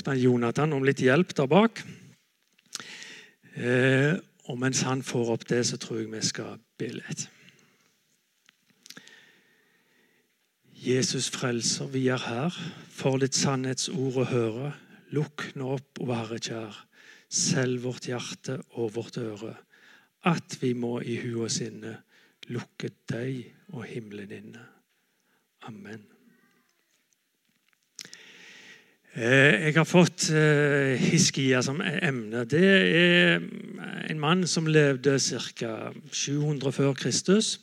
spurte han Jonathan om litt hjelp der bak. Eh, og mens han får opp det, så tror jeg vi skal be litt. Jesus frelser, vi er her. For ditt sannhetsord å høre. Lukk nå opp, og Herre kjær, selv vårt hjerte og vårt øre. At vi må i hu og sinne lukke deg og himmelen inne. Amen. Eh, jeg har fått eh, Hiskia som emne. Det er en mann som levde ca. 700 før Kristus.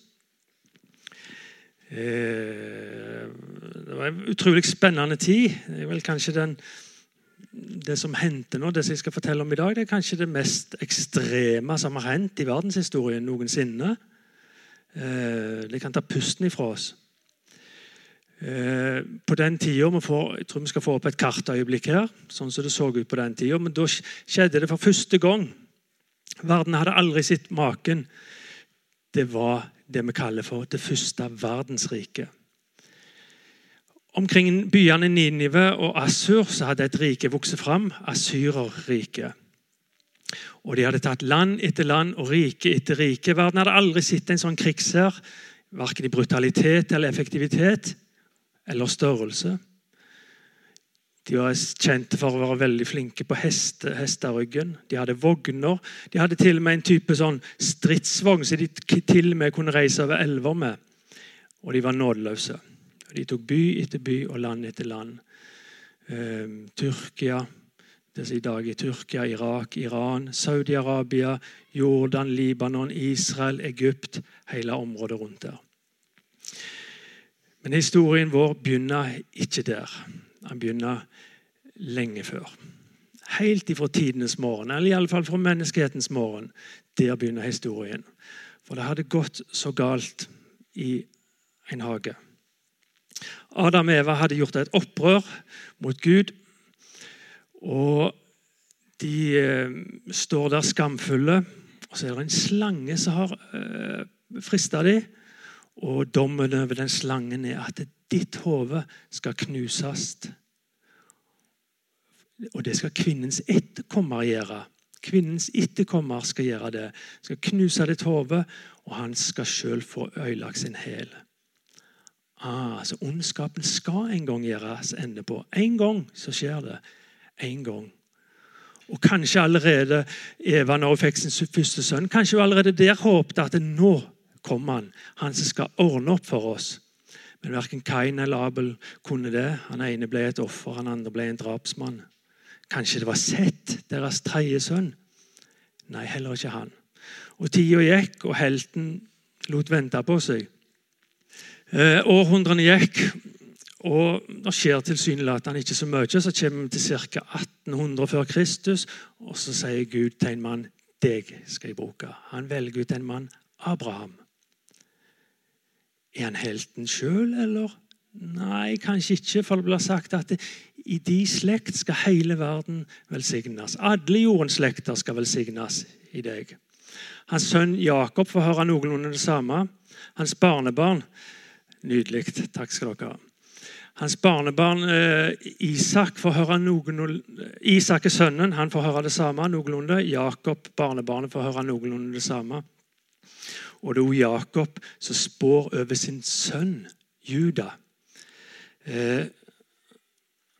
Eh, det var en utrolig spennende tid. Det er vel kanskje den, det som hendte nå, det som jeg skal fortelle om i dag, det er kanskje det mest ekstreme som har hendt i verdenshistorien noensinne. Det kan ta pusten ifra oss. Eh, på den tida Jeg tror vi skal få opp et kartøyeblikk her. sånn som det så ut på den tida, Men da skjedde det for første gang. Verden hadde aldri sett maken. Det var det vi kaller for det første verdensriket. Omkring byene Ninive og Assur så hadde et rike vokst fram, Asyrerriket. Og De hadde tatt land etter land og rike etter rike. Verden hadde aldri sett en sånn krigshær, verken i brutalitet eller effektivitet eller størrelse. De var kjente for å være veldig flinke på heste, hesteryggen. De hadde vogner. De hadde til og med en type sånn stridsvogn som de til og med kunne reise over elver med. Og de var nådeløse. De tok by etter by og land etter land. Eh, Tyrkia, det som i dag er Tyrkia, Irak, Iran, Saudi-Arabia, Jordan, Libanon, Israel, Egypt. Hele området rundt der. Men historien vår begynner ikke der. Den begynner lenge før. Helt ifra tidenes morgen, eller iallfall fra menneskehetens morgen. Der begynner historien. For det hadde gått så galt i en hage. Adam og Eva hadde gjort et opprør mot Gud. Og de eh, står der skamfulle. Og så er det en slange som har eh, frista dem. Og dommen over den slangen er at ditt hode skal knuses. Og det skal kvinnens etterkommer gjøre. Kvinnens etterkommer skal gjøre det. Skal knuse ditt hode, og han skal sjøl få ødelagt sin hæl. Ah, så ondskapen skal en gang gjøres ende på. En gang så skjer det. En gang. Og kanskje allerede Eva, når hun fikk sin første sønn, kanskje hun allerede der håpte at nå kom han, han som skal ordne opp for oss. Men verken Kain eller Abel kunne det. Han ene ble et offer, han andre ble en drapsmann. Kanskje det var Sett, deres tredje sønn? Nei, heller ikke han. Og Tida gikk, og helten lot vente på seg. Eh, århundrene gikk, og det skjer tilsynelatende ikke så mye. Så kommer vi til ca. 1800 før Kristus, og så sier Gud til en mann deg skal jeg bruke. Han velger ut en mann, Abraham. Er han helten sjøl, eller? Nei, kanskje ikke, for det blir sagt at i de slekt skal hele verden velsignes. Alle jordens slekter skal velsignes i deg. Hans sønn Jakob får høre noenlunde det samme. Hans barnebarn Nydelig. Takk skal dere ha. Hans barnebarn eh, Isak får høre noenlunde Isak er sønnen, han får høre det samme noenlunde. Jakob, barnebarnet, får høre noenlunde det samme. Og det er jo Jakob som spår over sin sønn Juda. Eh,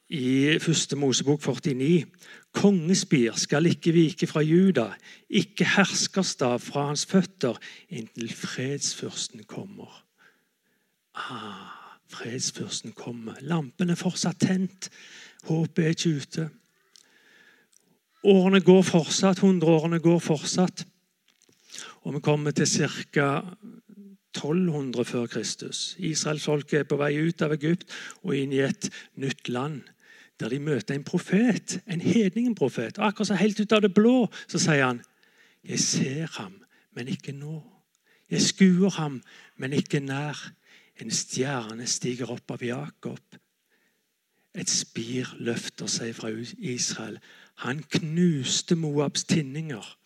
I første Mosebok 49. Kongespir skal ikke vike fra Juda, ikke herskerstav fra hans føtter, inntil fredsfyrsten kommer. Ah, fredsfyrsten kommer. Lampen er fortsatt tent. Håpet er ikke ute. Årene går fortsatt, hundreårene går fortsatt. Og vi kommer til ca. 1200 før Kristus. Israelsfolket er på vei ut av Egypt og inn i et nytt land. Der de møter en profet, en hedningenprofet. Og akkurat så helt ut av det blå så sier han Jeg ser ham, men ikke nå. Jeg skuer ham, men ikke nær. En stjerne stiger opp av Jakob. Et spir løfter seg fra Israel. Han knuste Moabs tinninger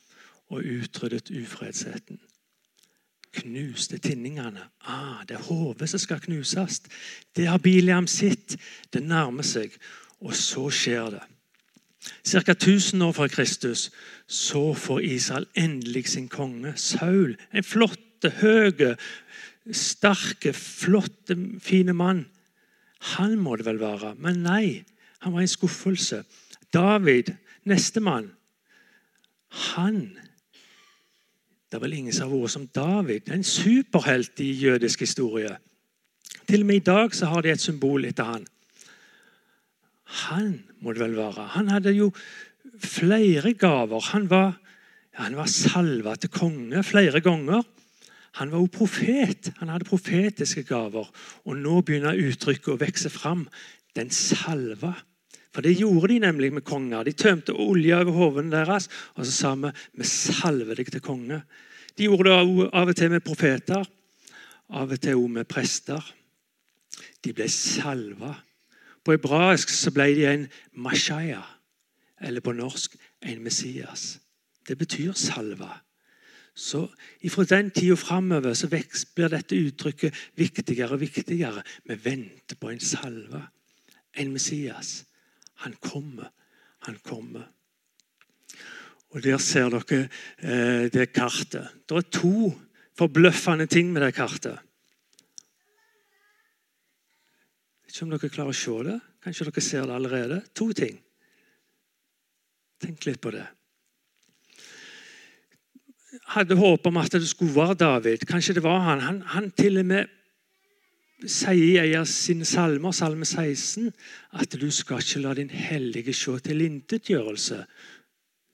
og utryddet ufredsheten. Knuste tinningene. Ah, det er hodet som skal knuses. Det har Biliam sitt. Det nærmer seg. Og så skjer det. Ca. 1000 år fra Kristus så får Israel endelig sin konge, Saul. En flotte, høge, sterke, flotte, fine mann. Han må det vel være. Men nei, han var en skuffelse. David, nestemann, han Det er vel ingen som har vært som David. En superhelt i jødisk historie. Til og med i dag så har de et symbol etter han. Han må det vel være. Han hadde jo flere gaver. Han var, ja, han var salva til konge flere ganger. Han var jo profet. Han hadde profetiske gaver. Og nå begynner uttrykket å vokse fram. Den salva. For det gjorde de nemlig med konger. De tømte olje over hovene deres og så sa vi vi salver deg til konge. De gjorde det av og til med profeter, av og til også med prester. De ble salva. På hebraisk så ble de en mashaya, eller på norsk en Messias. Det betyr salva. Så Fra den tida framover så blir dette uttrykket viktigere og viktigere. Vi venter på en salve, en Messias. Han kommer. Han kommer. Og Der ser dere eh, det kartet. Det er to forbløffende ting med det kartet. Ikke om dere klarer å se det. Kanskje dere ser det allerede. To ting. Tenk litt på det hadde håp om at det skulle være David. Kanskje det var han. Han, han til og med sier i av sine salmer, salme 16, at du skal ikke la din hellige se tilintetgjørelse.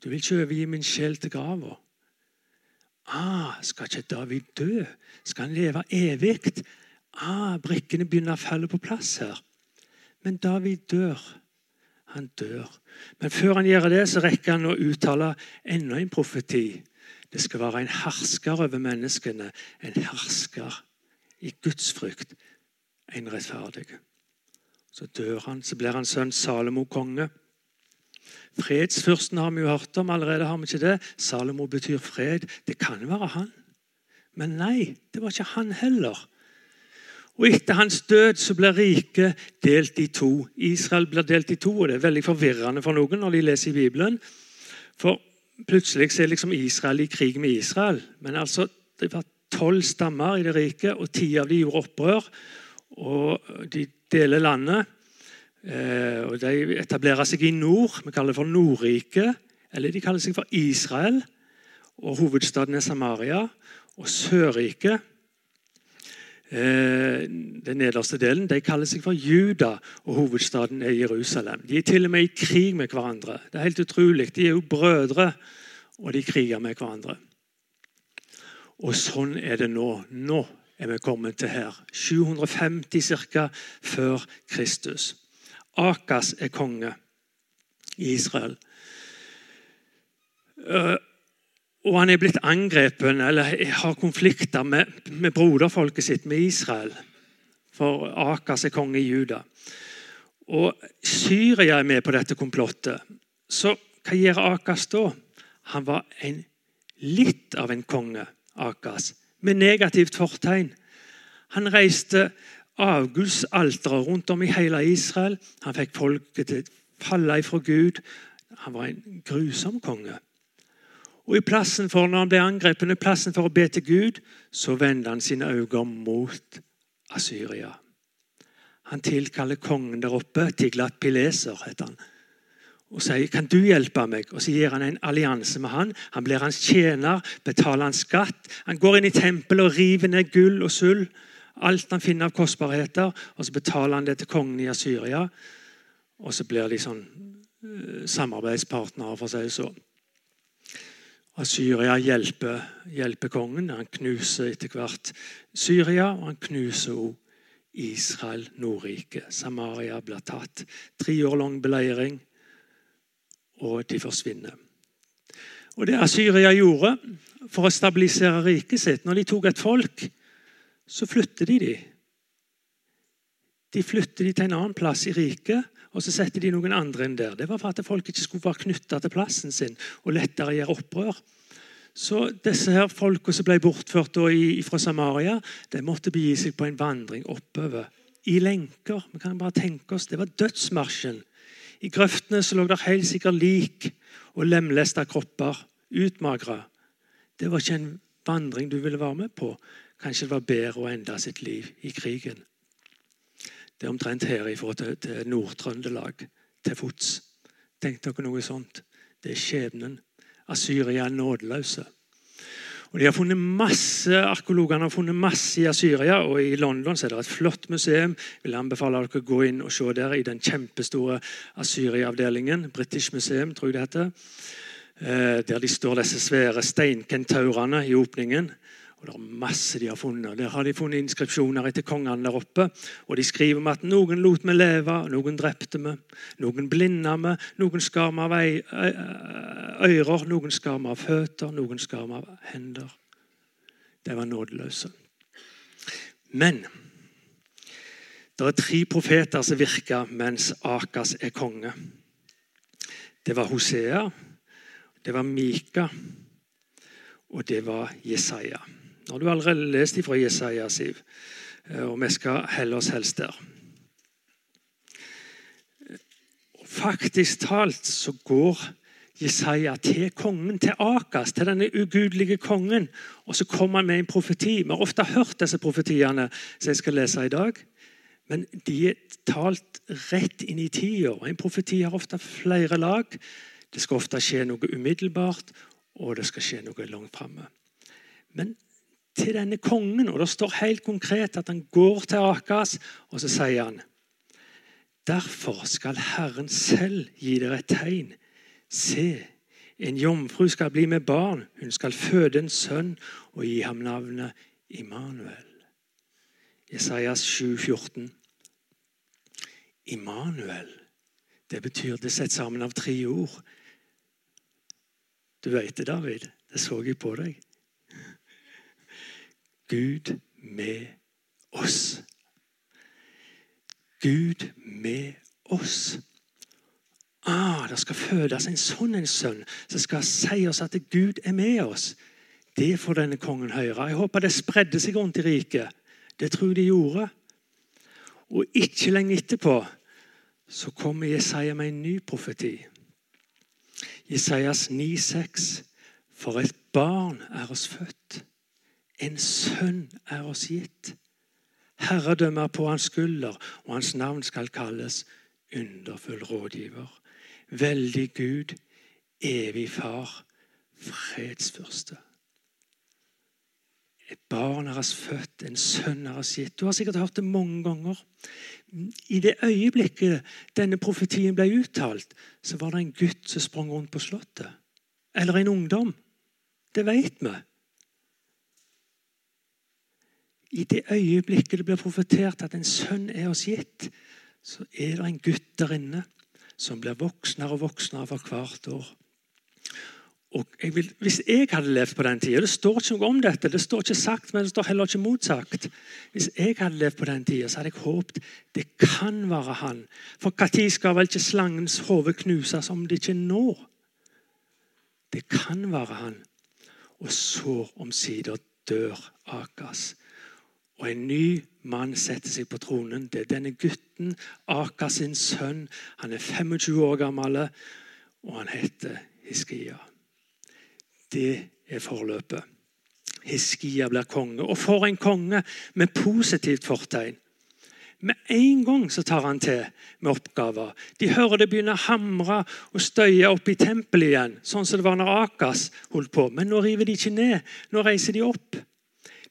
Du vil ikke overgi min sjel til grava. Ah, skal ikke David dø? Skal han leve evig? Ah, brikkene begynner å falle på plass her. Men David dør. Han dør. Men før han gjør det, så rekker han å uttale enda en profeti. Det skal være en hersker over menneskene. En hersker i Guds frykt. En rettferdig. Så dør han, så blir han sønn Salomo konge. Fredsfyrsten har vi jo hørt om allerede. har vi ikke det? Salomo betyr fred. Det kan være han. Men nei, det var ikke han heller. Og Etter hans død så blir riket delt i to. Israel blir delt i to, og Det er veldig forvirrende for noen når de leser i Bibelen. For plutselig er liksom Israel i krig med Israel. Men altså, det var tolv stammer i det riket, og ti av de gjorde opprør. Og De deler landet. Eh, og De etablerer seg i nord. Vi kaller det for Nordriket. Eller de kaller seg for Israel. Og hovedstaden er Samaria. Og Sørriket Eh, den nederste delen, de kaller seg for Juda, og hovedstaden er Jerusalem. De er til og med i krig med hverandre. Det er helt utrolig. De er jo brødre, og de kriger med hverandre. Og sånn er det nå. Nå er vi kommet til her. 750 ca. før Kristus. Akas er konge i Israel. Eh, og han er blitt angrepet eller har konflikter med, med broderfolket sitt, med Israel. For Akas er konge i Juda. Og Syria er med på dette komplottet. Så hva gjør Akas da? Han var en, litt av en konge, Akas, med negativt fortegn. Han reiste avgudsaltere rundt om i hele Israel. Han fikk folket til å falle ifra Gud. Han var en grusom konge. Og i plassen for Når han ble angrepet, i plassen for å be til Gud, så vendte han sine øyne mot Asyria. Han tilkaller kongen der oppe, Tiglat Pileser, heter han, og sier kan du hjelpe meg? Og Så gir han en allianse med han. Han blir hans tjener, betaler han skatt. Han går inn i tempelet og river ned gull og sølv. Alt han finner av kostbarheter. og Så betaler han det til kongen i Asyria. Og så blir de sånn uh, samarbeidspartnere, for å si det sånn. Syria hjelper, hjelper kongen. Han knuser etter hvert Syria, og han knuser også Israel, Nordriket. Samaria blir tatt. Tre år lang beleiring, og de forsvinner. Og Det Syria gjorde for å stabilisere riket sitt Når de tok et folk, så flytter de de. De flytter de til en annen plass i riket og så setter de noen andre inn der. Det var for at folk ikke skulle være knytta til plassen sin og lettere gjøre opprør. Så disse her folka som ble bortført fra Samaria, de måtte begi seg på en vandring oppover. I lenker. Vi kan bare tenke oss, Det var dødsmarsjen I grøftene så lå det helt sikkert lik og lemlesta kropper, utmagra. Det var ikke en vandring du ville være med på. Kanskje det var bedre å ende sitt liv i krigen. Det er omtrent her i forhold til, Nord-Trøndelag, til fots. Tenk dere noe sånt. Det er skjebnen. Asyria er nådeløse. Og de har funnet masse, Arkeologene har funnet masse i Asyria, og i London så er det et flott museum. Jeg vil anbefale dere å gå inn og se der i den kjempestore Asyria-avdelingen. British Museum, tror jeg det heter. Eh, der de står disse svære steinkentaurene i åpningen. Og det er masse de har funnet. Der har de funnet inskripsjoner etter kongene der oppe. Og de skriver om at noen lot vi leve, noen drepte vi. Noen blinda vi, noen skar vi av ører, noen skar vi av føtter, noen skar vi av hender. De var nådeløse. Men det er tre profeter som virker mens Akas er konge. Det var Hosea, det var Mika, og det var Jesaja. Har du allerede lest fra Jesaja, Siv, eh, og vi skal helle oss helst der. Faktisk talt så går Jesaja til kongen, til Akas, til denne ugudelige kongen. Og så kommer han med en profeti. Vi har ofte hørt disse profetiene som jeg skal lese i dag. Men de er talt rett inn i tida. En profeti har ofte flere lag. Det skal ofte skje noe umiddelbart, og det skal skje noe langt framme. Men til denne kongen. Og Det står helt konkret at han går til Akas, og så sier han Derfor skal Herren selv gi dere et tegn. Se, en jomfru skal bli med barn. Hun skal føde en sønn og gi ham navnet Immanuel. Jesajas 7, 14. Immanuel, det betyr det sett sammen av tre ord. Du vet det, David. Det så jeg på deg. Gud med oss. Gud med oss. Ah, Det skal fødes en sånn en sønn som skal si oss at Gud er med oss. Det får denne kongen høre. Jeg håper det spredde seg rundt i riket. Det tror jeg de gjorde. Og ikke lenge etterpå så kommer Jesaja med en ny profeti. Jesajas 9,6. For et barn er oss født. En sønn er oss gitt. Herredømme er på hans skulder, og hans navn skal kalles underfull rådgiver. Veldig Gud, evig far, fredsfyrste. Et barn er oss født, en sønn er oss gitt. Du har sikkert hørt det mange ganger. I det øyeblikket denne profetien ble uttalt, så var det en gutt som sprang rundt på slottet. Eller en ungdom. Det vet vi. I det øyeblikket det blir profetert at en sønn er oss gitt, så er det en gutt der inne som blir voksnere og voksnere for hvert år. Jeg vil, hvis jeg hadde levd på den tida Det står ikke noe om dette, det står ikke sagt, men det står heller ikke motsagt. Hvis jeg hadde levd på den tida, så hadde jeg håpet det kan være han. For når skal vel ikke slangens hode knuses om det ikke er nå? Det kan være han. Og så omsider dør Akas. Og en ny mann setter seg på tronen. Det er denne gutten, Aka sin sønn. Han er 25 år gammel, og han heter Hiskia. Det er forløpet. Hiskia blir konge. Og for en konge med positivt fortegn. Med en gang så tar han til med oppgaver. De hører det begynner å hamre og støye opp i tempelet igjen, sånn som det var når Akas holdt på. Men nå river de ikke ned. Nå reiser de opp.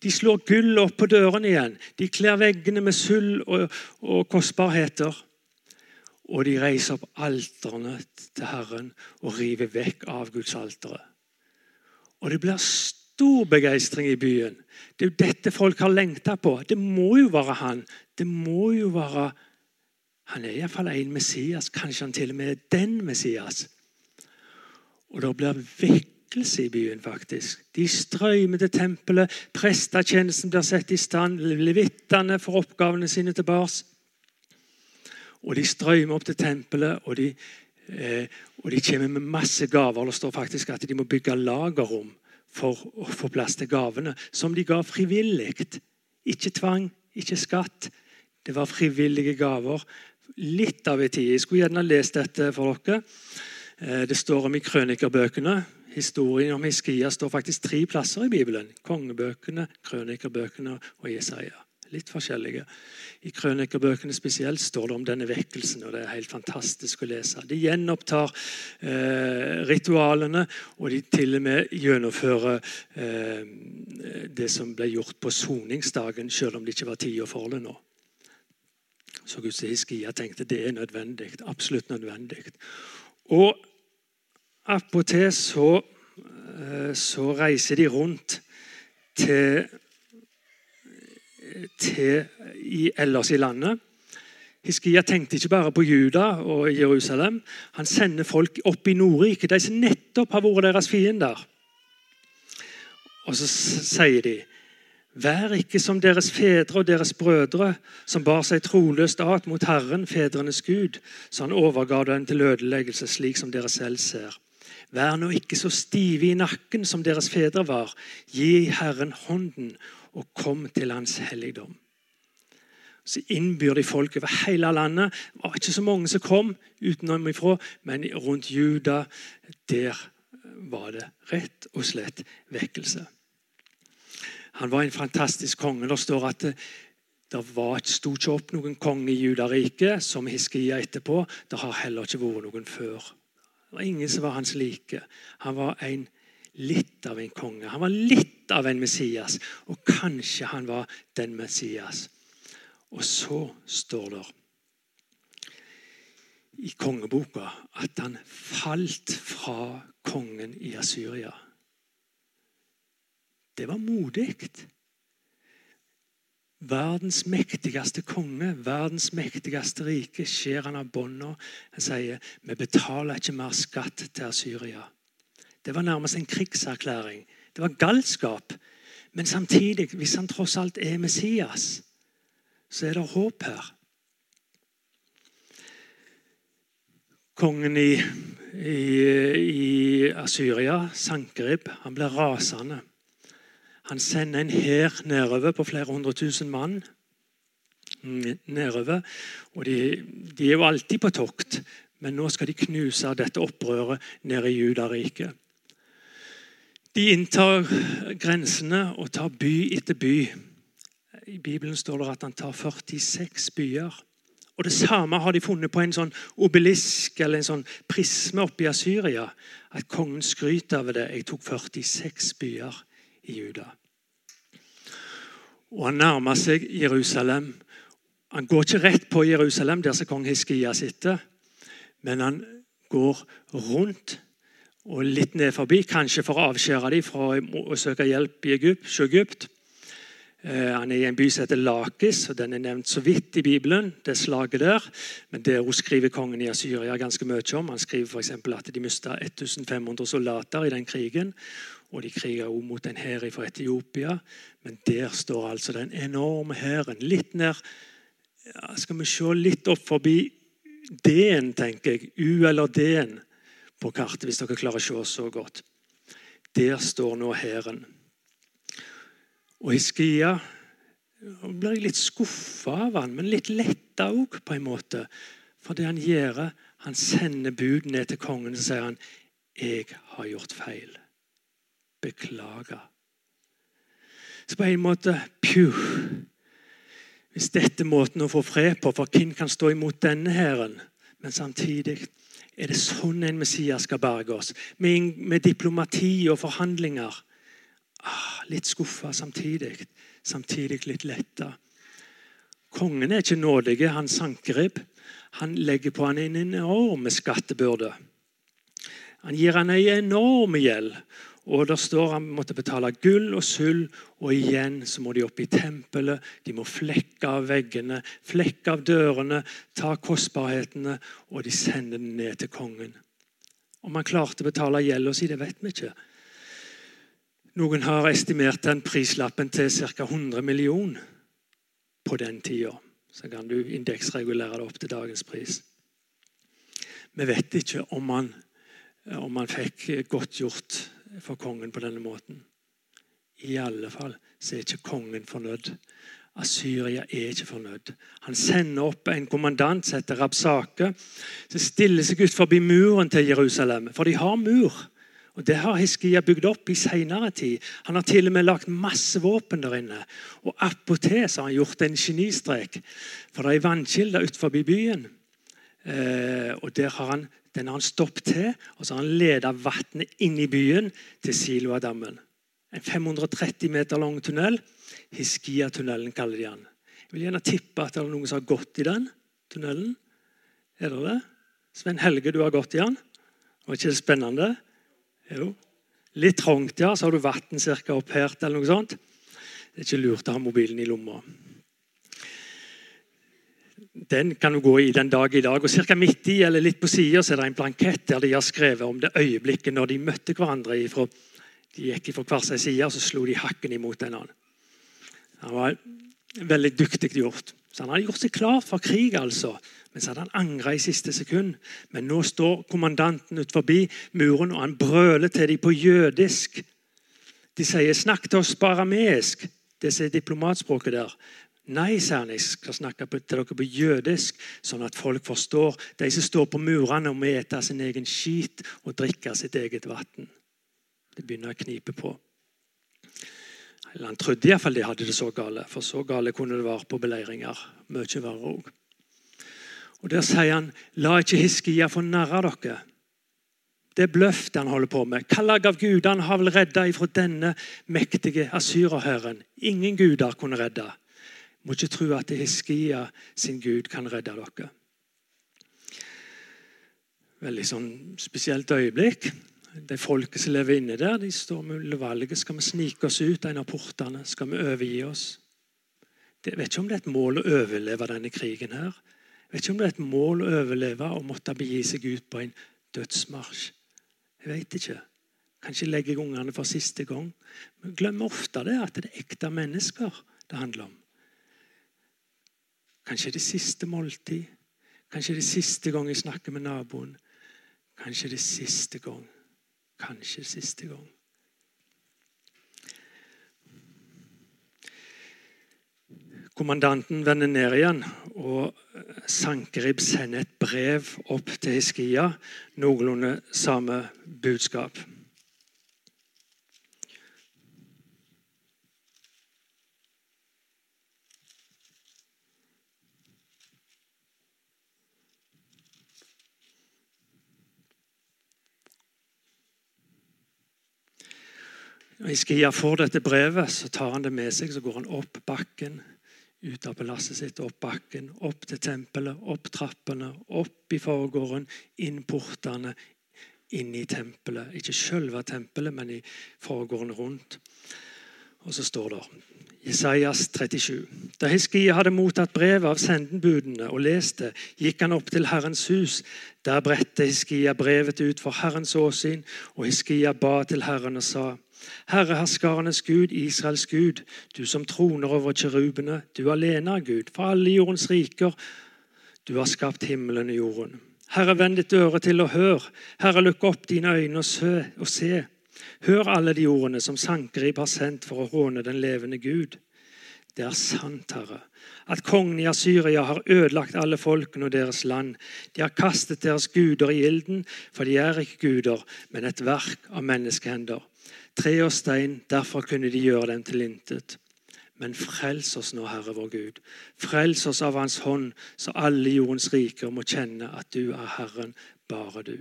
De slår gull opp på dørene igjen. De kler veggene med sølv og, og, kostbarheter. Og de reiser opp alterne til Herren og river vekk avgudsalteret. Og det blir stor begeistring i byen. Det er jo dette folk har lengta på. Det må jo være han. Det må jo være Han er iallfall en Messias. Kanskje han til og med er den Messias. Og det blir vekk vekkelse i byen, faktisk. De strømmer til tempelet. Prestetjenesten blir satt i stand. Levittene får oppgavene sine tilbake. Og de strømmer opp til tempelet, og de, eh, og de kommer med masse gaver. Det står faktisk at de må bygge lagerrom for å få plass til gavene, som de ga frivillig. Ikke tvang, ikke skatt. Det var frivillige gaver litt av en tid. Jeg skulle gjerne lest dette for dere. Eh, det står om i krønikerbøkene. Historien om Hiskia står faktisk tre plasser i Bibelen. Kongebøkene, krønikerbøkene og Jesaja. Litt forskjellige. I krønikerbøkene spesielt står det om denne vekkelsen, og det er helt fantastisk å lese. De gjenopptar eh, ritualene, og de til og med gjennomfører eh, det som ble gjort på soningsdagen, selv om det ikke var tida for det nå. Så Guds Hiskia tenkte det er nødvendig. Absolutt nødvendig. Og attpåtil så, eh, så reiser de rundt til til i, ellers i landet. Hiskia tenkte ikke bare på Juda og Jerusalem. Han sender folk opp i Nordriket, de som nettopp har vært deres fiender. Og så sier de Vær ikke som deres fedre og deres brødre, som bar seg troløst at mot Herren, fedrenes Gud, så han overga dem til ødeleggelse, slik som dere selv ser. Vær nå ikke så stive i nakken som deres fedre var. Gi Herren hånden og kom til hans helligdom. Så innbyr de folk over hele landet. Det var ikke så mange som kom utenomifra, men rundt Juda der var det rett og slett vekkelse. Han var en fantastisk konge. Det står at det, var, sto ikke opp noen konge i Judariket som Hiskia etterpå. Det har heller ikke vært noen før. Var ingen som var hans like. Han var en litt av en konge. Han var litt av en Messias, og kanskje han var den Messias. Og så står det i kongeboka at han falt fra kongen i Asyria. Det var modig. Verdens mektigste konge, verdens mektigste rike, skjer han av bånda. Han sier vi betaler ikke mer skatt til Syria. Det var nærmest en krigserklæring. Det var galskap. Men samtidig, hvis han tross alt er Messias, så er det håp her. Kongen i, i, i Asyria, Sankerib, han ble rasende. Han sender en hær nedover på flere hundre tusen mann. nedover. Og de, de, er jo alltid på tokt, men nå skal de knuse dette opprøret nede i Judariket. De inntar grensene og tar by etter by. I Bibelen står det at han tar 46 byer. Og Det samme har de funnet på en sånn obelisk eller en sånn prisme oppe i Asyria. At kongen skryter av det. Jeg tok 46 byer i Juda. Og Han nærmer seg Jerusalem. Han går ikke rett på Jerusalem, der som kong Hiskia sitter, men han går rundt og litt ned forbi, kanskje for å avskjære dem fra å søke hjelp i Egypt. Eh, han er i en by som heter Lakis, og den er nevnt så vidt i Bibelen. det slaget der. Men det skriver kongen i Asyria ganske mye om. Han skriver f.eks. at de mista 1500 soldater i den krigen. Og de kriger også mot en hær fra Etiopia. Men der står altså den enorme hæren. Litt ned ja, Skal vi se litt opp forbi D-en, tenker jeg. U eller D-en på kartet, hvis dere klarer å se så godt. Der står nå hæren. Og Hiskia blir jeg litt skuffa av han, men litt letta òg, på en måte. For det han gjør, han sender bud ned til kongen og sier han, 'Jeg har gjort feil. Beklager.' Så på en måte Pju. Hvis dette er måten å få fred på, for hvem kan stå imot denne hæren? Men samtidig er det sånn en Messias skal berge oss? Med, med diplomati og forhandlinger? Ah, litt skuffa samtidig. Samtidig litt letta. Kongen er ikke nådig. Han Sankerib han legger på han en enorm skattebyrde. Han gir han en enorm gjeld. Og der står Han måtte betale gull og sølv, og igjen så må de opp i tempelet. De må flekke av veggene, flekke av dørene, ta kostbarhetene, og de sender den ned til kongen. Om han klarte å betale gjelda si, det vet vi ikke. Noen har estimert den prislappen til ca. 100 millioner på den tida. Så kan du indeksregulere det opp til dagens pris. Vi vet ikke om han, om han fikk godtgjort for kongen på denne måten. I alle fall så er ikke kongen fornøyd. Asyria er ikke fornøyd. Han sender opp en kommandant som heter Rabsake, som stiller seg ut forbi muren til Jerusalem. For de har mur. Og Det har Hiskia bygd opp i senere tid. Han har til og med lagt masse våpen der inne. Og Attpåtil har han gjort en genistrek. For det er vannkilder utenfor byen. Eh, og der har han, Den har han stoppet til, og så har han ledet vannet inn i byen til Siloadammen. En 530 meter lang tunnel. Hiskia-tunnelen kaller de den. Jeg vil gjerne tippe at det er noen som har gått i den tunnelen. Er det det? Sven Helge, du har gått i den. Var ikke det spennende? Jo. Litt trangt, ja. Så har du vann ca. opp her. eller noe sånt. Det er ikke lurt å ha mobilen i lomma. Den kan du gå i den dag i dag. og Ca. midt i eller litt på sida er det en blankett der de har skrevet om det øyeblikket når de møtte hverandre. Ifra, de gikk fra hver sin side og så slo de hakken imot en annen. Han var veldig dyktig gjort. Så Han hadde gjort seg klar for krig, altså. Men så hadde han angra i siste sekund. Men nå står kommandanten ut forbi muren, og han brøler til dem på jødisk. De sier 'snakk til oss på arameisk'. Det er diplomatspråket der. Nei, sier han, jeg skal snakke til dere på jødisk, sånn at folk forstår. De som står på murene og må ete sin egen skit og drikke sitt eget vann. Det begynner å knipe på. Eller Han trodde iallfall de hadde det så gale, for så gale kunne det være på beleiringer. Mye verre òg. Og Der sier han la ikke Hiskia få narre dere. Det er bløff det han holder på med. Hva lag av gudene har vel redda ifra denne mektige asyrerhæren. Ingen guder kunne redde. Må ikke tro at Hiskia sin gud kan redde dere. Veldig sånn spesielt øyeblikk. De folket som lever inne der, de står med valget. Skal vi snike oss ut en av portene? Skal vi overgi oss? Jeg vet ikke om det er et mål å overleve denne krigen. her. Jeg vet ikke om det er et mål å overleve og måtte begi seg ut på en dødsmarsj. Jeg vet ikke. Kanskje legger jeg ungene for siste gang. Men glemmer ofte det at det er ekte mennesker det handler om. Kanskje det siste måltid. Kanskje det siste gang jeg snakker med naboen. Kanskje det siste gang Kanskje det siste gang. Kommandanten vender ned igjen, og Sankerib sender et brev opp til Hiskia. Noenlunde samme budskap. Når Iskia får dette brevet, så tar han det med seg. Så går han opp bakken, ut av palasset sitt, opp bakken, opp til tempelet, opp trappene, opp i forgården, inn portene, inn i tempelet. Ikke selve tempelet, men i forgården rundt. Og så står det Jesajas 37. Da Hiskia hadde mottatt brevet av sendenbudene og leste, gikk han opp til Herrens hus. Der bredte Hiskia brevet ut for Herrens åsyn, og Hiskia ba til Herren og sa:" Herre herskarenes Gud, Israels Gud, du som troner over kjerubene, du alene er Gud, for alle jordens riker. Du har skapt himmelen og jorden. Herre, vend ditt øre til og hør. Herre, lukk opp dine øyne og se. Og se. Hør alle de ordene som Sankerib har sendt for å håne den levende Gud. Det er sant, Herre, at kongen i Asyria har ødelagt alle folkene og deres land. De har kastet deres guder i ilden, for de er ikke guder, men et verk av menneskehender. Tre og stein, derfor kunne de gjøre dem til intet. Men frels oss nå, Herre vår Gud. Frels oss av Hans hånd, så alle jordens riker må kjenne at du er Herren, bare du.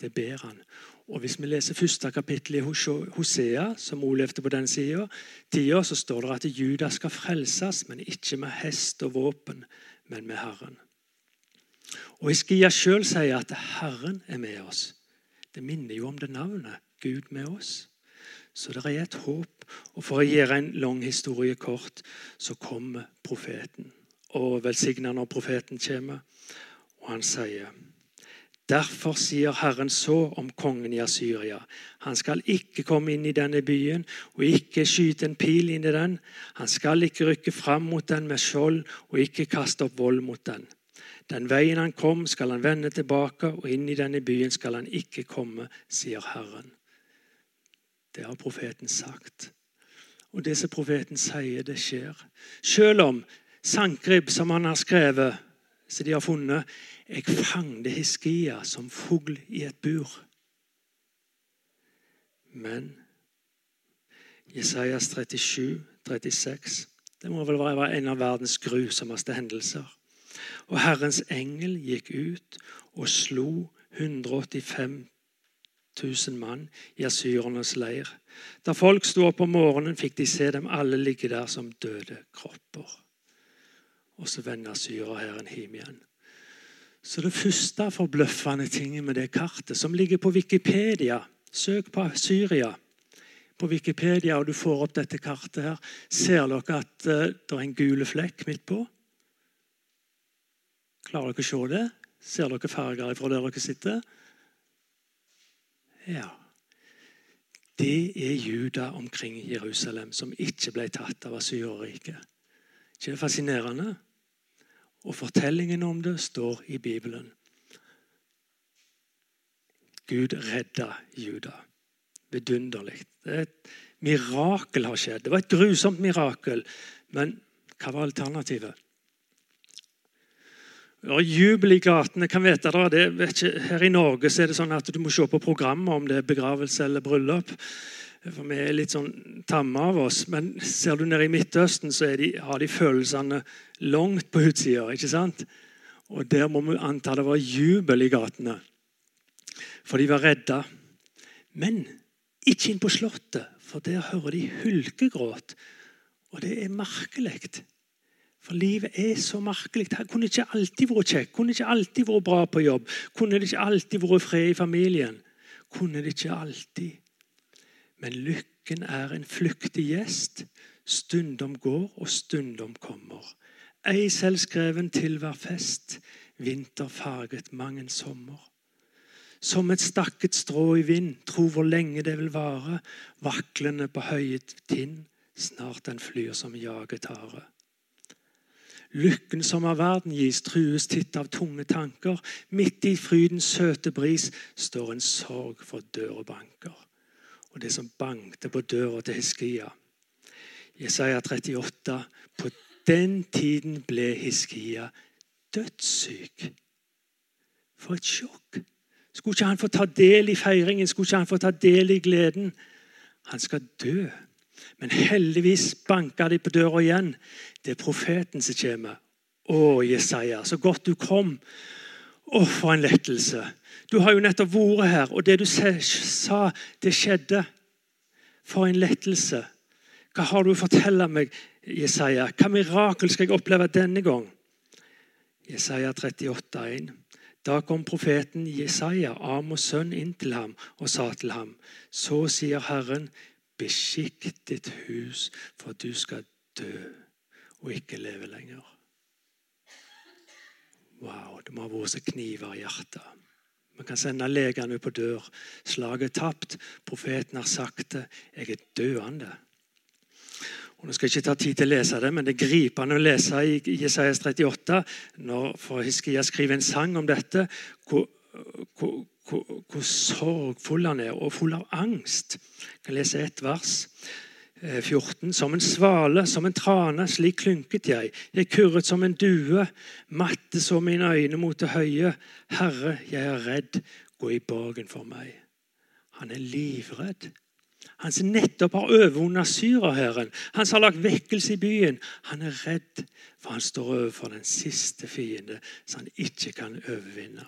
Det ber han. Og Hvis vi leser første kapittel i Hosea, som hun levde på den sida, så står det at Juda skal frelses, men ikke med hest og våpen, men med Herren. Og Iskia sjøl sier at Herren er med oss. Det minner jo om det navnet. Gud med oss. Så det er et håp. Og For å gjøre en lang historie kort, så kommer profeten. Og velsigner når profeten kommer. Og han sier Derfor sier Herren så om kongen i Asyria. Han skal ikke komme inn i denne byen og ikke skyte en pil inn i den. Han skal ikke rykke fram mot den med skjold og ikke kaste opp vold mot den. Den veien han kom, skal han vende tilbake, og inn i denne byen skal han ikke komme, sier Herren. Det har profeten sagt. Og det som profeten sier, det skjer. Selv om Sankrib, som han har skrevet, som de har funnet Jeg fangde Hiskia som fugl i et bur. Men Jesajas 37, 36 Det må vel være en av verdens grusomste hendelser. Og Herrens engel gikk ut og slo 185 000 mann i asyrernes leir. Da folk sto opp om morgenen, fikk de se dem alle ligge der som døde kropper. Og så vender syrerhæren hjem igjen. Så det første forbløffende tinget med det kartet, som ligger på Wikipedia Søk på Syria på Wikipedia, og du får opp dette kartet her. Ser dere at uh, det er en gul flekk midt på? Klarer dere å se det? Ser dere farger fra der dere sitter? Ja. Det er Juda omkring Jerusalem som ikke ble tatt av Asyreriket. Ikke det fascinerende? Og fortellingen om det står i Bibelen. Gud redda Juda. Vidunderlig. Et mirakel har skjedd. Det var et grusomt mirakel. Men hva var alternativet? Det var jubel i gatene. kan vite det, ikke, Her i Norge er det sånn at du må se på programmet om det er begravelse eller bryllup. For Vi er litt sånn tamme av oss. Men ser du nede i Midtøsten, så de, har de følelsene langt på utsida. ikke sant? Og der må vi anta det var jubel i gatene. For de var redda. Men ikke inn på Slottet, for der hører de hulkegråt. Og det er merkelig. For livet er så merkelig. Det kunne ikke alltid vært kjekk, kunne ikke alltid vært bra på jobb. Kunne det ikke alltid vært fred i familien. Kunne det ikke alltid. Men lykken er en flyktig gjest. Stundom går, og stundom kommer. Ei selvskreven til hver fest. Vinter farget mang en sommer. Som et stakket strå i vind, tro hvor lenge det vil vare. Vaklende på høyet tinn, snart den flyr som jaget hare. Lykken som av verden gis, trues titt av tunge tanker. Midt i frydens søte bris står en sorg for døra banker. Og det som bankte på døra til Hiskia. Jesaja 38. På den tiden ble Hiskia dødssyk. For et sjokk! Skulle ikke han få ta del i feiringen? Skulle ikke han få ta del i gleden? Han skal dø. Men heldigvis banka de på døra igjen. Det er profeten som kommer. Å, Jesaja, så godt du kom. Å, for en lettelse. Du har jo nettopp vært her, og det du sa, det skjedde. For en lettelse. Hva har du å fortelle meg, Jesaja? Hva mirakel skal jeg oppleve denne gang? Jesaja 38, 1. Da kom profeten Jesaja, Amos sønn, inn til ham og sa til ham.: Så sier Herren, beskikk ditt hus, for du skal dø og ikke leve lenger. Wow, det må ha vært så kniver i hjertet. Man kan sende legene på dør. Slaget er tapt. Profeten har sagt det. Jeg er døende. Og nå skal jeg ikke ta tid til å lese det, men det er gripende å lese i Jesajas 38. Når for Hiskia skriver en sang om dette, hvor, hvor, hvor, hvor, sorgfull han er, og full av angst. Jeg kan lese ett vers. 14. Eh, som en svale, som en trane, slik klynket jeg. Jeg kurret som en due, matte så mine øyne mot det høye. Herre, jeg er redd, gå i borgen for meg. Han er livredd. Han som nettopp har overvunnet syrerhæren. Han som har lagt vekkelse i byen. Han er redd, for han står overfor den siste fiende som han ikke kan overvinne.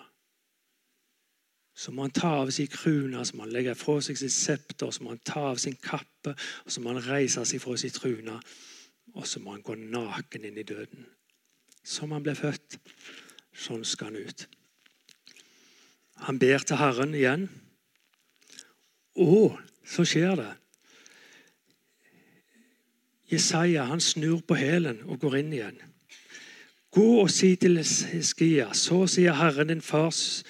Så må han ta av sin krone, så må han legge fra seg sitt septer, så må han ta av sin kappe, og så han reise seg fra sin trune, og så må han gå naken inn i døden. Som han ble født, sånn skal han ut. Han ber til Herren igjen. Og så skjer det. Jesaja han snur på hælen og går inn igjen. Gå og si til Hiskia, så sier Herren din fars,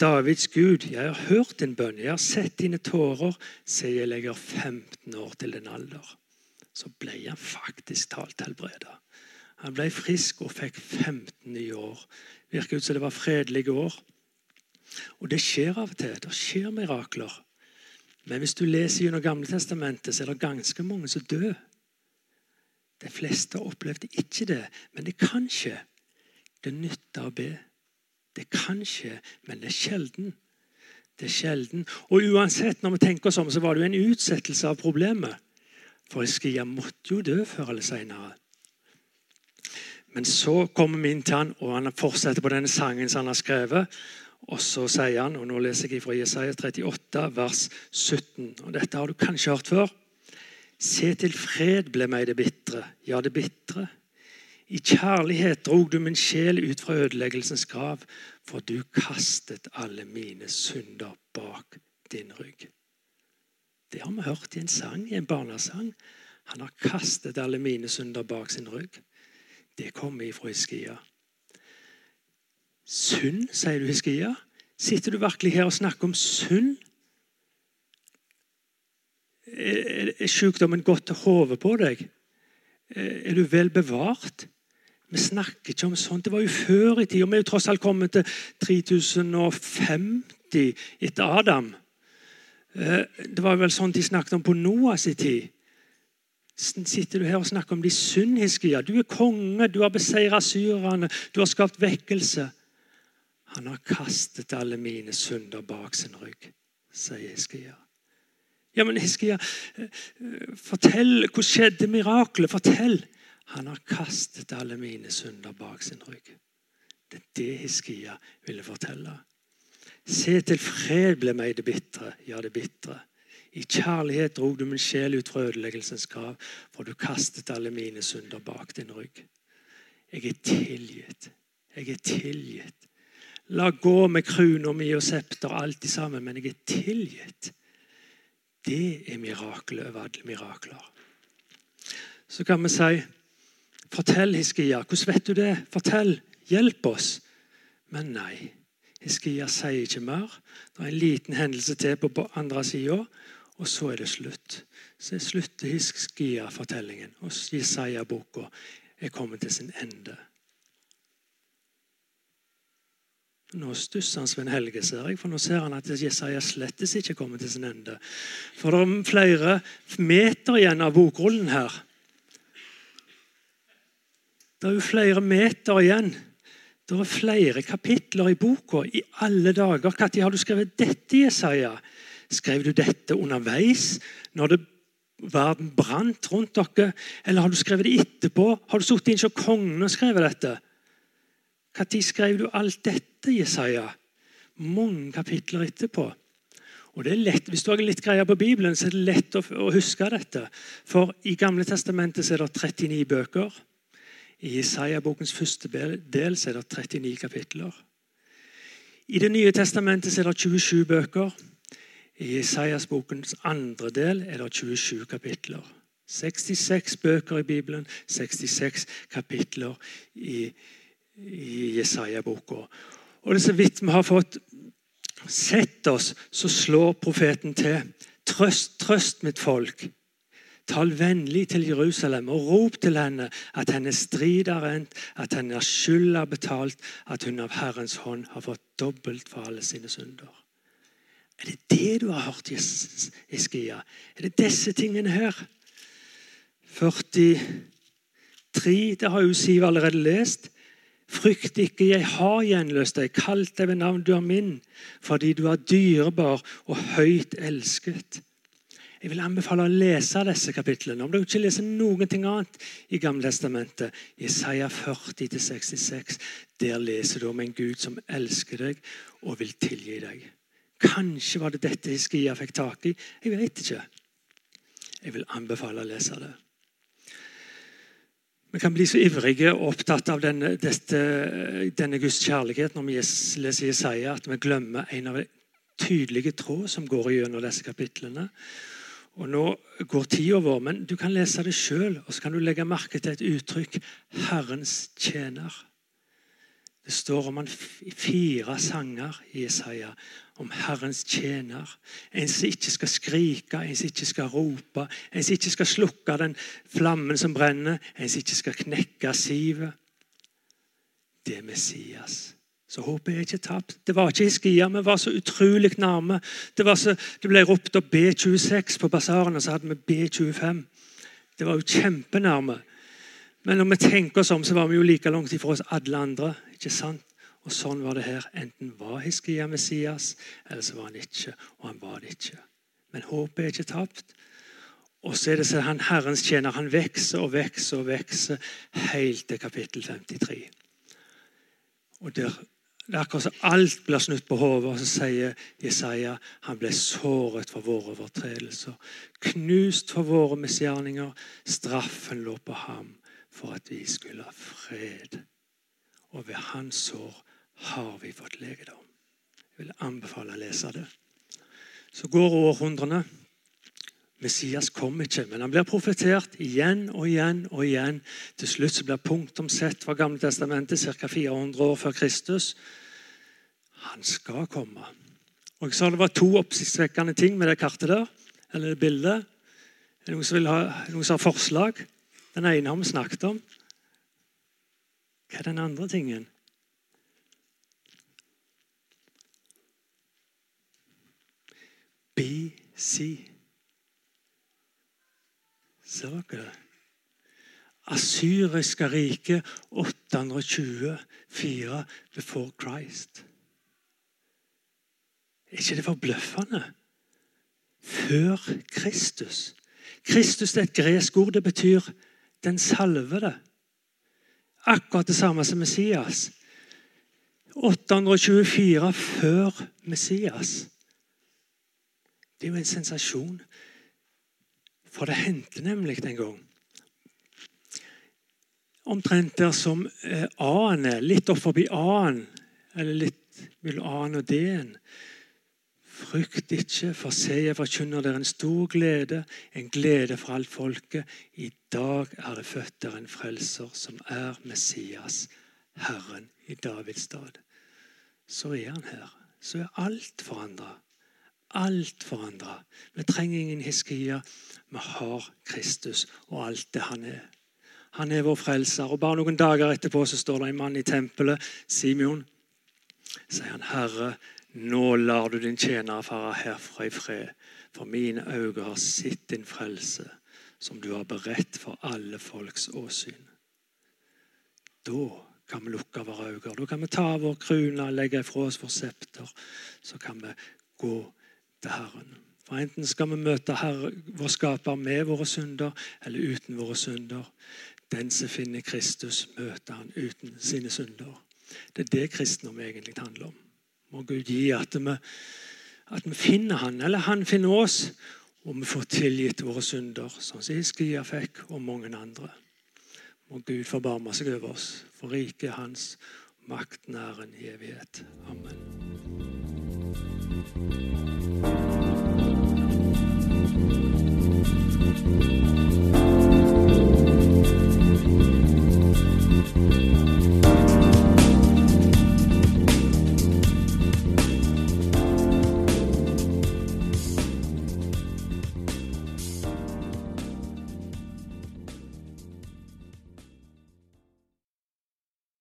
Davids Gud, jeg har hørt din bønn, jeg har sett dine tårer, se jeg legger 15 år til din alder. Så ble han faktisk talt helbreda. Han ble frisk og fikk 15 nye år. Virker ut som det var fredelige år. Og det skjer av og til. Det skjer mirakler. Men hvis du leser gjennom Gamle Testamentet, så er det ganske mange som dør De fleste opplevde ikke det, men det kan skje. Det nytter å be. Det kan skje, men det er sjelden. Det er sjelden. Og uansett, når vi tenker oss om, så var det jo en utsettelse av problemet. For jeg måtte jo dø før eller senere. Men så kommer vi inn til han, og han fortsetter på denne sangen som han har skrevet. Og så sier han, og nå leser jeg fra Jesaja 38, vers 17. og Dette har du kanskje hørt før. Se til fred ble meg det bitre, ja, det bitre. I kjærlighet drog du min sjel ut fra ødeleggelsens grav, for du kastet alle mine synder bak din rygg. Det har vi hørt i en sang, i en barnesang. Han har kastet alle mine synder bak sin rygg. Det kommer ifra Hiskia. Synd, sier du, Hiskia? Sitter du virkelig her og snakker om synd? Er sykdommen gått til hodet på deg? Er du vel bevart? Vi snakker ikke om sånt. Det var jo før i tid. Og vi er jo tross alt kommet til 3050 etter Adam. Eh, det var vel sånn de snakket om på Noahs tid. Sitter du her og snakker om de synd, Hiskia? Du er konge, du har beseiret syrerne, du har skapt vekkelse. Han har kastet alle mine synder bak sin rygg, sier Hiskia. Ja, men Hiskia, eh, fortell. Hvordan skjedde miraklet? Fortell. Han har kastet alle mine synder bak sin rygg. Det er det Hiskia ville fortelle. Se til fred ble meg det bitre, ja, det bitre. I kjærlighet drog du min sjel ut fra ødeleggelsens grav, for du kastet alle mine synder bak din rygg. Jeg er tilgitt. Jeg er tilgitt. La gå med krona mi og septer, alt sammen, men jeg er tilgitt. Det er mirakelet over alle mirakler. Så kan vi si Fortell, Hiskia. Hvordan vet du det? Fortell. Hjelp oss. Men nei. Hiskia sier ikke mer. Det er en liten hendelse til på andre sida, og så er det slutt. Så slutter Hiskia-fortellingen, og Jesaja-boka er kommet til sin ende. Nå stusser han Svein Helge, ser jeg, for nå ser han at Jesaja slettes ikke kommer til sin ende. For det er flere meter igjen av bokrullen her. Det er jo flere meter igjen. Det er flere kapitler i boka. I alle dager. Når har du skrevet dette, Jesaja? Skrev du dette underveis, når det, verden brant rundt dere? Eller har du skrevet det etterpå? Har du sittet inn hos kongen og skrevet dette? Når skrev du alt dette, Jesaja? Mange kapitler etterpå. Og det er lett, Hvis du har litt greier på Bibelen, så er det lett å, å huske dette. For i Gamle testamentet er det 39 bøker. I Isaiah-bokens første del er det 39 kapitler. I Det nye testamentet er det 27 bøker. I Isaias-bokens andre del er det 27 kapitler. 66 bøker i Bibelen, 66 kapitler i, i Jesaja-boka. Og det er så vidt vi har fått sett oss, så slår profeten til. Trøst, trøst mitt folk. Tal vennlig til Jerusalem og rop til henne at hennes strid er rent, at hennes skyld er betalt, at hun av Herrens hånd har fått dobbelt for alle sine synder. Er det det du har hørt, Iskia? Er det disse tingene her? 43, det har jo Siv allerede lest. Frykt ikke, jeg har gjenløst deg, kalt deg ved navn, du er min, fordi du er dyrebar og høyt elsket. Jeg vil anbefale å lese disse kapitlene. Om du ikke leser noen ting annet i Gamletestamentet, Isaiah 40-66, der leser du om en Gud som elsker deg og vil tilgi deg. Kanskje var det dette Hiskia fikk tak i. Jeg vet ikke. Jeg vil anbefale å lese det. Vi kan bli så ivrige og opptatt av denne, dette, denne Guds kjærlighet når vi leser Jesaja, at vi glemmer en av de tydelige tråd som går gjennom disse kapitlene. Og Nå går tida vår, men du kan lese det sjøl, og så kan du legge merke til et uttrykk 'Herrens tjener'. Det står om han fire sanger i Isaiah om Herrens tjener. En som ikke skal skrike, en som ikke skal rope, en som ikke skal slukke den flammen som brenner, en som ikke skal knekke sivet. Det er Messias. Så håpet er ikke tapt. Det var ikke Hiskia, vi var så utrolig nærme. Det, så, det ble ropt opp B26 på basarene, så hadde vi B25. Det var jo kjempenærme. Men når vi tenker oss om, så var vi jo like langt ifra oss alle andre. ikke sant? Og sånn var det her. Enten var Hiskia Messias, eller så var han ikke. Og han var det ikke. Men håpet er ikke tapt. Og så er det så han Herrens tjener han vokser og vokser og vokser helt til kapittel 53. Og der, Det er akkurat som alt blir snudd på hodet, og så sier Jesaja han ble såret for våre overtredelser, knust for våre misgjerninger. Straffen lå på ham for at vi skulle ha fred. Og ved hans sår har vi fått legedom. Jeg vil anbefale å lese det. Så går århundrene. Messias kom ikke, men han blir profetert igjen og igjen og igjen. Til slutt så blir punktum sett fra Gamle testamentet ca. 400 år før Kristus. Han skal komme. Og jeg sa Det var to oppsiktsvekkende ting med det kartet der, eller det bildet. Er det noen som, vil ha, noen som har forslag? Den ene har vi snakket om. Hva er den andre tingen? BC. Ser dere? Asyriske rike 824 before Christ. Er ikke det forbløffende? Før Kristus. Kristus er et gresk ord. Det betyr 'den salvede'. Akkurat det samme som Messias. 824 før Messias. Det er jo en sensasjon. For det hendte nemlig en gang. Omtrent der som eh, A-en er, litt opp forbi A-en, eller litt mellom A-en og D-en. Frykt ikke, for se, jeg forkynner dere en stor glede, en glede for alt folket. I dag er det født der en frelser, som er Messias, Herren i Davids stad. Så er han her. Så er alt forandra. Alt forandra. Vi trenger ingen Hiskia. Vi har Kristus og alt det han er. Han er vår frelser. Og Bare noen dager etterpå så står det en mann i tempelet, Simeon. sier han, 'Herre, nå lar du din tjener fare herfra i fred, for mine øyne har sett din frelse, som du har beredt for alle folks åsyn.' Da kan vi lukke våre øyne. Da kan vi ta vår krone, legge ifra oss vår septer. Så kan vi gå til Herren. For Enten skal vi møte Herre, vår skaper med våre synder eller uten våre synder. Den som finner Kristus, møter han uten sine synder. Det er det kristendom egentlig handler om. Må Gud gi at vi, at vi finner han, eller han finner oss, og vi får tilgitt våre synder, sånn som Iskia fikk, og mange andre. Må Gud forbarme seg over oss, for riket hans, makten, er en evighet. Amen. Thank you.